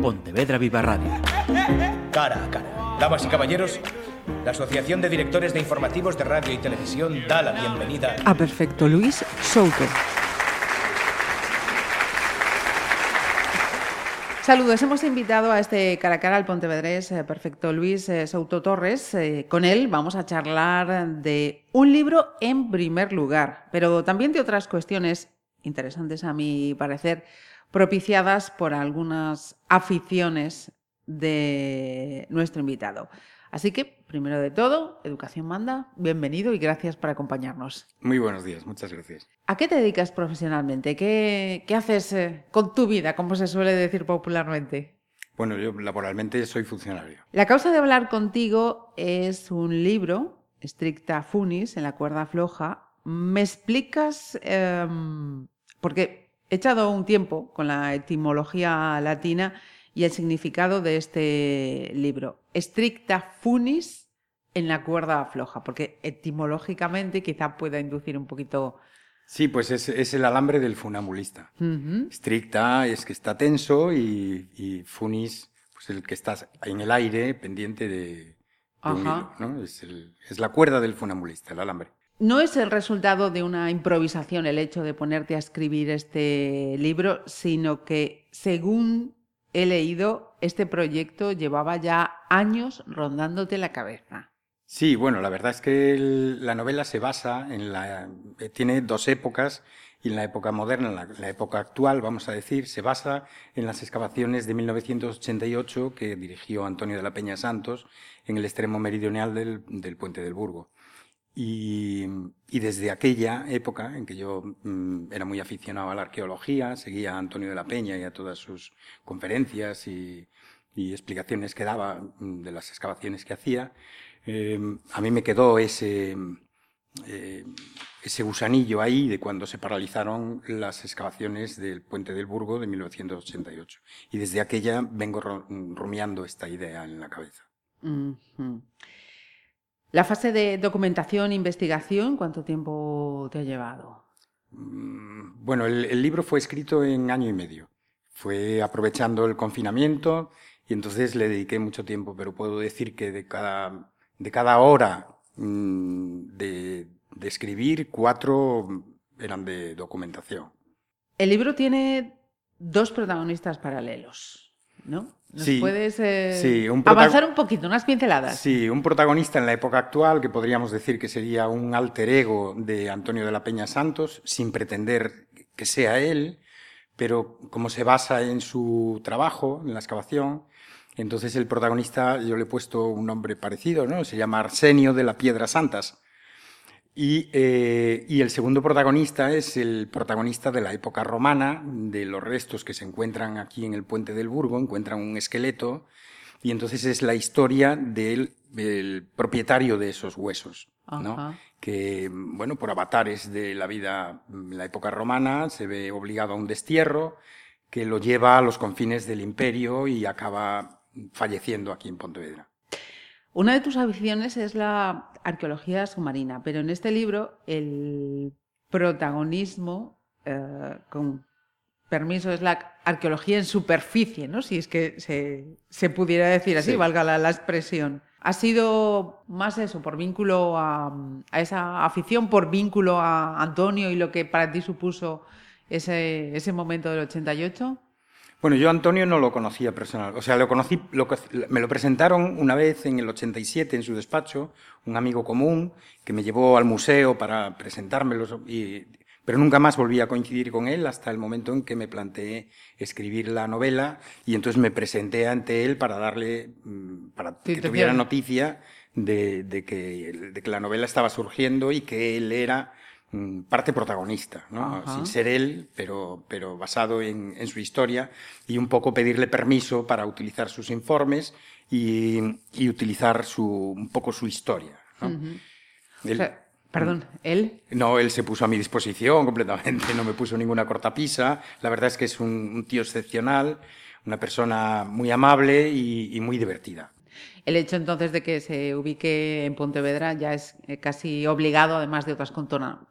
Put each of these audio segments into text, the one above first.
Pontevedra Viva Radio. Cara a cara. Damas y caballeros, la Asociación de Directores de Informativos de Radio y Televisión da la bienvenida a Perfecto Luis Souto. Saludos, hemos invitado a este cara a cara al Pontevedrés eh, Perfecto Luis eh, Souto Torres. Eh, con él vamos a charlar de un libro en primer lugar, pero también de otras cuestiones interesantes a mi parecer, propiciadas por algunas aficiones de nuestro invitado. Así que, primero de todo, Educación Manda, bienvenido y gracias por acompañarnos. Muy buenos días, muchas gracias. ¿A qué te dedicas profesionalmente? ¿Qué, qué haces eh, con tu vida, como se suele decir popularmente? Bueno, yo laboralmente soy funcionario. La causa de hablar contigo es un libro, Stricta Funis, en la cuerda floja. ¿Me explicas? Em, porque he echado un tiempo con la etimología latina y el significado de este libro. Stricta funis en la cuerda floja, porque etimológicamente quizá pueda inducir un poquito... Sí, pues es, el alambre del funambulista. Stricta es que está tenso y, funis, pues el que está en el aire pendiente de, un hilo, Es, es la cuerda del funambulista, el alambre. No es el resultado de una improvisación el hecho de ponerte a escribir este libro, sino que según he leído, este proyecto llevaba ya años rondándote la cabeza. Sí, bueno, la verdad es que la novela se basa en la... Eh, tiene dos épocas y en la época moderna, en la, época actual, vamos a decir, se basa en las excavaciones de 1988 que dirigió Antonio de la Peña Santos en el extremo meridional del, del Puente del Burgo. Y, desde aquella época en que yo mm, era muy aficionado a la arqueología, seguía a Antonio de la Peña y a todas sus conferencias y, explicaciones que daba mm, de las excavaciones que hacía, em, a mí me quedó ese, eh, ese gusanillo ahí de cuando se paralizaron las excavaciones del Puente del Burgo de 1988. Y desde aquella vengo rumiando esta idea en la cabeza. La fase de documentación, investigación, ¿cuánto tiempo te ha llevado? Mm, bueno, el, libro fue escrito en año y medio. Fue aprovechando el confinamiento y entonces le dediqué mucho tiempo, pero puedo decir que de cada, de cada hora mm, de, de escribir, cuatro eran de documentación. El libro tiene dos protagonistas paralelos, ¿no? ¿Nos puedes eh, avanzar un poquito, unas pinceladas? Sí, un protagonista en la época actual que podríamos decir que sería un alter ego de Antonio de la Peña Santos, sin pretender que sea él, pero como se basa en su trabajo, en la excavación, entonces el protagonista, yo le he puesto un nombre parecido, ¿no? Se llama Arsenio de la Piedra Santas. Eh, y, el segundo protagonista es el protagonista de la época romana, de los restos que se encuentran aquí en el puente del Burgo, encuentran un esqueleto, y entonces es la historia del, propietario de esos huesos, ¿no? que, bueno, por avatares de la vida en la época romana, se ve obligado a un destierro que lo lleva a los confines del imperio y acaba falleciendo aquí en Pontevedra. Una de tus aficiones es la arqueología submarina, pero en este libro el protagonismo, eh, con permiso, es la arqueología en superficie, ¿no? Si es que se, pudiera decir así, valga la, expresión. ¿Ha sido más eso, por vínculo a, esa afición, por vínculo a Antonio y lo que para ti supuso ese, ese momento del 88? Bueno, yo Antonio no lo conocía personal. O sea, lo conocí, me lo presentaron una vez en el 87 en su despacho, un amigo común que me llevó al museo para presentármelo, y, pero nunca más volví a coincidir con él hasta el momento en que me planteé escribir la novela y entonces me presenté ante él para darle, mm, para que tuviera noticia de, que, de que la novela estaba surgiendo y que él era parte protagonista, ¿no? sin ser él, pero, pero basado en, en, su historia, y un poco pedirle permiso para utilizar sus informes y, y utilizar su, un poco su historia. perdón, ¿él? No, él se puso a mi disposición completamente, no me puso ninguna cortapisa. La verdad es que es un, tío excepcional, una persona muy amable y, y muy divertida. El hecho entonces de que se ubique en Pontevedra ya es eh, casi obligado, además de otras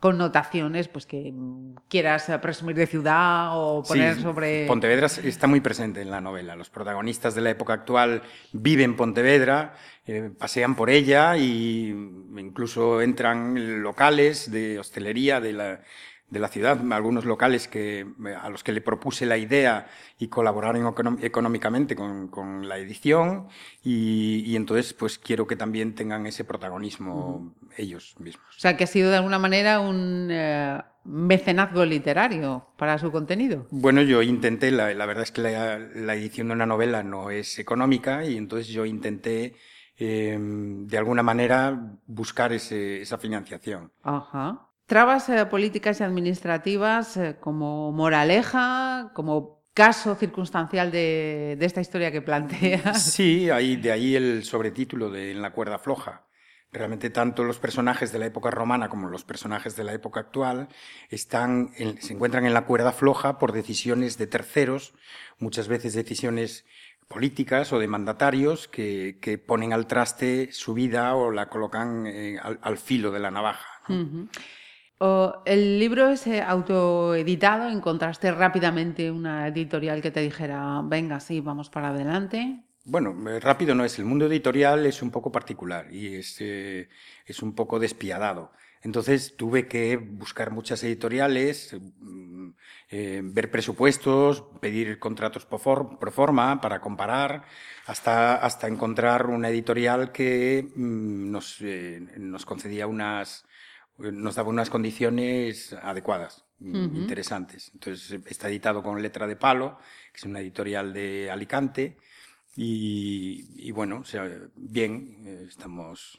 connotaciones, pues que mm, quieras presumir de ciudad o poner sobre... Pontevedra está muy presente en la novela. Los protagonistas de la época actual viven Pontevedra, eh, pasean por ella y incluso entran locales de hostelería de la de la ciudad, algunos locales que, a los que le propuse la idea y colaboraron económicamente con, la edición y, entonces pues quiero que también tengan ese protagonismo ellos mismos. O sea, que ha sido de alguna manera un eh, mecenazgo literario para su contenido. Bueno, yo intenté, la, verdad es que la, edición de una novela no es económica y entonces yo intenté em, de alguna manera buscar esa financiación. Ajá. Trabas eh, políticas y administrativas eh, como moraleja, como caso circunstancial de, esta historia que planteas. Sí, ahí, de ahí el sobretítulo de En la cuerda floja. Realmente tanto los personajes de la época romana como los personajes de la época actual están se encuentran en la cuerda floja por decisiones de terceros, muchas veces decisiones políticas o de mandatarios que, ponen al traste su vida o la colocan eh, al, filo de la navaja el libro es eh, autoeditado, encontraste rápidamente una editorial que te dijera, venga, sí, vamos para adelante. Bueno, eh, rápido no es. El mundo editorial es un poco particular y es, eh, es un poco despiadado. Entonces tuve que buscar muchas editoriales, mm, ver presupuestos, pedir contratos pro forma para comparar, hasta, hasta encontrar una editorial que mm, nos, nos concedía unas, nos daba unas condiciones adecuadas, interesantes. Entonces está editado con letra de palo, que es una editorial de Alicante, y, bueno, o sea, bien, eh, estamos...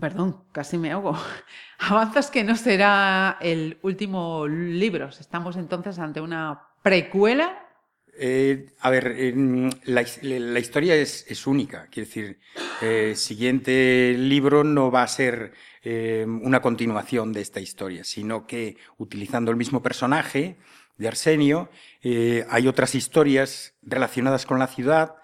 Perdón, casi me ahogo. Avanzas que no será el último libro. Estamos entonces ante una precuela. Eh, a ver, la, la, historia es, es única. Quiero decir, el siguiente libro no va a ser eh, una continuación de esta historia, sino que utilizando el mismo personaje de Arsenio, eh, hay otras historias relacionadas con la ciudad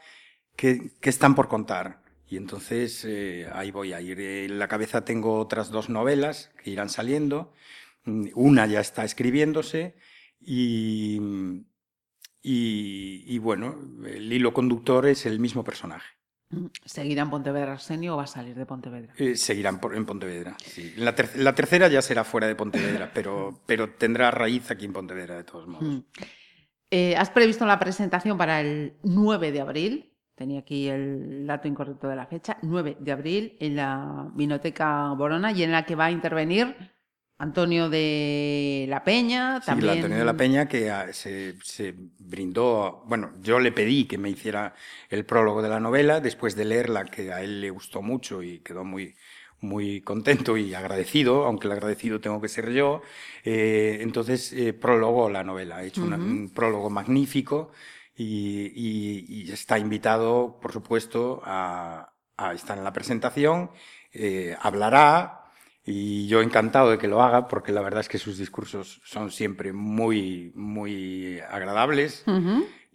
que, están por contar. Y entonces eh, ahí voy a ir. En la cabeza tengo otras dos novelas que irán saliendo. Una ya está escribiéndose y, y bueno, el hilo conductor es el mismo personaje. ¿Seguirá en Pontevedra Arsenio o va a salir de Pontevedra? Eh, seguirán en Pontevedra, sí. La, tercera ya será fuera de Pontevedra, pero, pero tendrá raíz aquí en Pontevedra de todos modos. Eh, ¿Has previsto la presentación para el 9 de abril? Tenía aquí el dato incorrecto de la fecha. 9 de abril en la Vinoteca Borona y en la que va a intervenir Antonio de la Peña, también. Sí, Antonio de la Peña que ah, se, brindó, bueno, yo le pedí que me hiciera el prólogo de la novela después de leerla, que a él le gustó mucho y quedó muy, muy contento y agradecido, aunque el agradecido tengo que ser yo. Eh, entonces, eh, prologó la novela, ha hecho un prólogo magnífico y, está invitado, por supuesto, a, estar en la presentación. Eh, hablará, y yo encantado de que lo haga, porque la verdad es que sus discursos son siempre muy, muy agradables.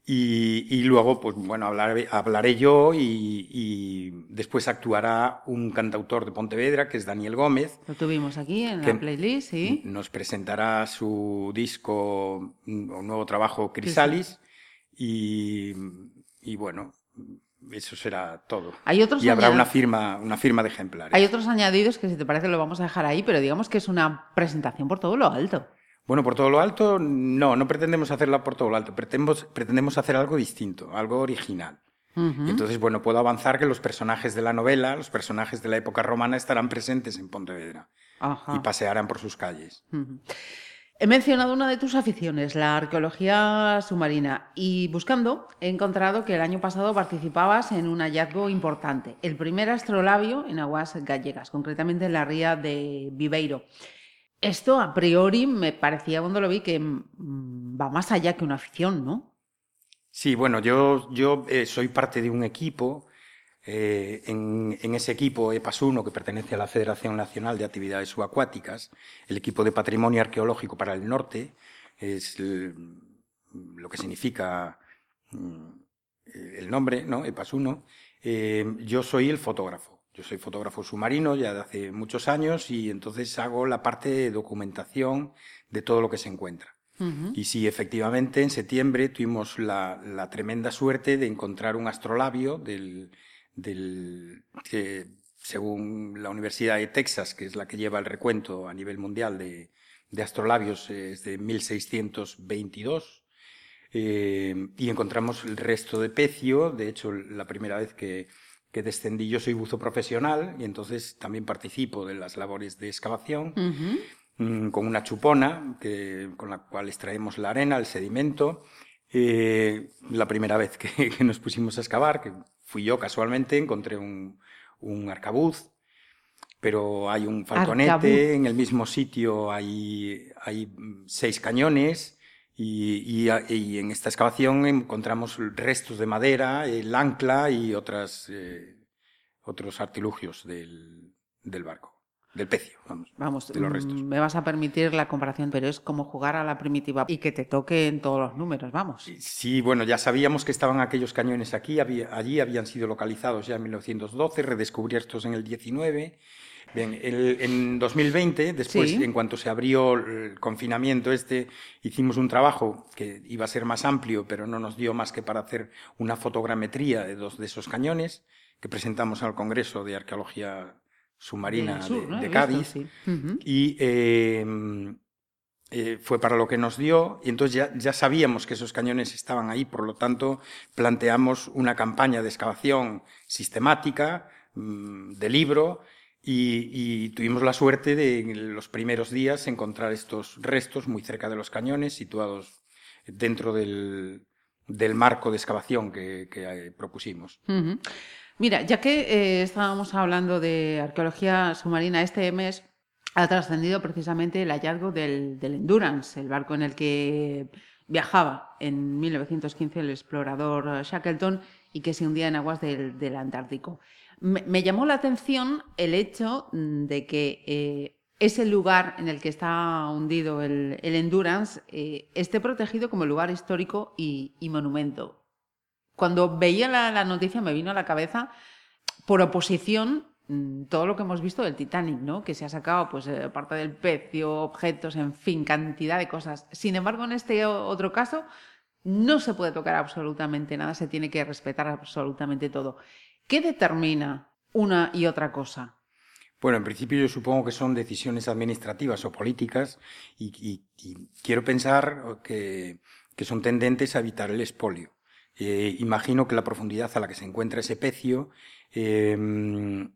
y, luego, pues bueno, hablaré, hablaré yo y, después actuará un cantautor de Pontevedra, que es Daniel Gómez. Lo tuvimos aquí en la playlist, sí. Nos presentará su disco, un nuevo trabajo, Crisalis. Y, y bueno, eso será todo. Hay otros y habrá una firma, una firma de ejemplares. Hay otros añadidos que si te parece lo vamos a dejar ahí, pero digamos que es una presentación por todo lo alto. Bueno, por todo lo alto, no, no pretendemos hacerla por todo lo alto, pretendemos, pretendemos hacer algo distinto, algo original. Entonces, bueno, puedo avanzar que los personajes de la novela, los personajes de la época romana estarán presentes en Pontevedra y pasearán por sus calles. He mencionado una de tus aficiones, la arqueología submarina, y buscando he encontrado que el año pasado participabas en un hallazgo importante, el primer astrolabio en aguas gallegas, concretamente en la ría de Viveiro. Esto a priori me parecía cuando lo vi que mm, va más allá que una afición, ¿no? Sí, bueno, yo, eh, soy parte de un equipo eh, en, ese equipo EPAS-1, que pertenece a la Federación Nacional de Actividades Subacuáticas, el equipo de Patrimonio Arqueológico para el Norte, es lo que significa mm, el nombre, ¿no? EPAS-1. Eh, yo soy el fotógrafo. Yo soy fotógrafo submarino ya de hace muchos años y entonces hago la parte de documentación de todo lo que se encuentra. Y sí, efectivamente, en septiembre tuvimos la, tremenda suerte de encontrar un astrolabio del, del que, según la Universidad de Texas, que es la que lleva el recuento a nivel mundial de, de astrolabios, es de 1622. Eh, y encontramos el resto de pecio. De hecho, la primera vez que, que, descendí, yo soy buzo profesional y entonces también participo de las labores de excavación. Con una chupona que, con la cual extraemos la arena, el sedimento. Eh, la primera vez que, nos pusimos a excavar, que fui yo casualmente, encontré un, un arcabuz, pero hay un falconete, en el mismo sitio hay, hay seis cañones. Y, y, en esta excavación encontramos restos de madera, el ancla y otras, eh, otros artilugios del, del barco del pecio, vamos, vamos de los restos. Me vas a permitir la comparación, pero es como jugar a la primitiva y que te toque en todos los números, vamos. Sí, bueno, ya sabíamos que estaban aquellos cañones aquí, allí habían sido localizados ya en 1912, redescubiertos en el 19. Bien, en 2020, después, en cuanto se abrió el confinamiento este, hicimos un trabajo que iba a ser más amplio, pero no nos dio más que para hacer una fotogrametría de dos de esos cañones que presentamos al Congreso de Arqueología submarina de, Cádiz. Y em, eh, fue para lo que nos dio. Y entonces ya, ya, sabíamos que esos cañones estaban ahí, por lo tanto planteamos una campaña de excavación sistemática, mm, de libro, y, tuvimos la suerte de en los primeros días encontrar estos restos muy cerca de los cañones, situados dentro del, del marco de excavación que, eh, propusimos. Mira, ya que eh, estábamos hablando de arqueología submarina, este mes ha trascendido precisamente el hallazgo del, Endurance, el barco en el que viajaba en 1915 el explorador Shackleton y que se hundía en aguas del, Antártico. Me, llamó la atención el hecho mm, de que eh, ese lugar en el que está hundido el, Endurance eh, esté protegido como lugar histórico y monumento cuando veía la, noticia me vino a la cabeza, por oposición, mm, todo lo que hemos visto del Titanic, ¿no? Que se ha sacado, pues, eh, parte del pecio, objetos, en fin, cantidad de cosas. Sin embargo, en este otro caso, no se puede tocar absolutamente nada, se tiene que respetar absolutamente todo. ¿Qué determina una y otra cosa? Bueno, en principio yo supongo que son decisiones administrativas o políticas y, quiero pensar que, son tendentes a evitar el expolio. Eh, imagino que la profundidad a la que se encuentra ese pecio em,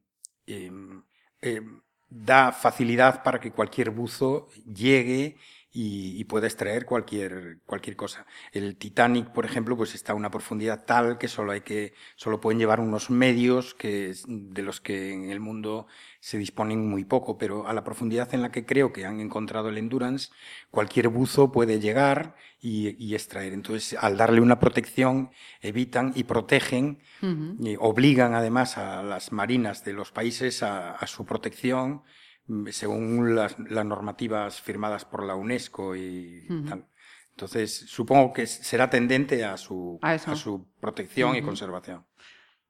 em, em, da facilidad para que cualquier buzo llegue y, pueda extraer cualquier, cualquier cosa. El Titanic, por ejemplo, pues está a una profundidad tal que solo hay que, solo pueden llevar unos medios que, de los que en el mundo se disponen muy poco, pero a la profundidad en la que creo que han encontrado el Endurance, cualquier buzo puede llegar y, extraer. Entonces, al darle una protección, evitan y protegen, y obligan además a las marinas de los países a su protección, según las, normativas firmadas por la UNESCO y tal. Entonces, supongo que será tendente a su, a, su protección y conservación.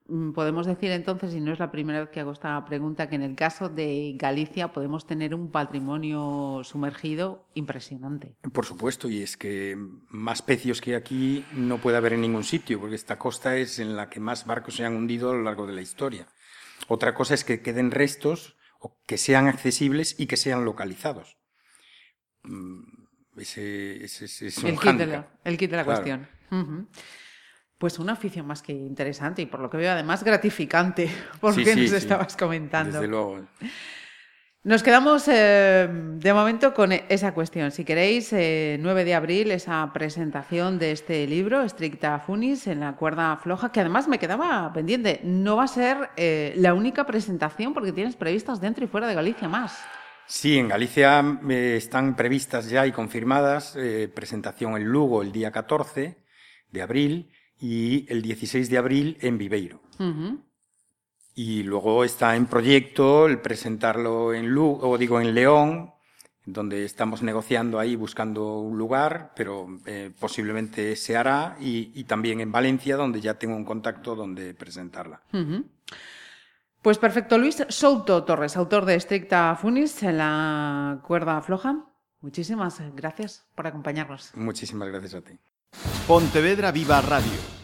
Mm, podemos decir entonces, y no es la primera vez que hago esta pregunta, que en el caso de Galicia podemos tener un patrimonio sumergido impresionante. Por supuesto, y es que más pecios que aquí no puede haber en ningún sitio, porque esta costa es en la que más barcos se han hundido a lo largo de la historia. Otra cosa es que queden restos que sean accesibles y que sean localizados. Mm, ese, es el, kit de la, el, kit de la, cuestión. Pues una afición más que interesante y por lo que veo además gratificante, porque nos estabas comentando. Desde luego. Nos quedamos eh, de momento con esa cuestión. Si queréis, 9 eh, de abril, esa presentación de este libro, Stricta Funis, en la cuerda floja, que además me quedaba pendiente. No va a ser eh, la única presentación porque tienes previstas dentro y fuera de Galicia más. Sí, en Galicia están previstas ya y confirmadas presentación en Lugo el día 14 de abril y el 16 de abril en Viveiro. Y luego está en proyecto el presentarlo en Lugo, o digo en León, donde estamos negociando ahí buscando un lugar, pero eh, posiblemente se hará, y, también en Valencia, donde ya tengo un contacto donde presentarla. Pues perfecto, Luis Souto Torres, autor de Estricta Funis en la cuerda floja. Muchísimas gracias por acompañarnos. Muchísimas gracias a ti. Pontevedra Viva Radio.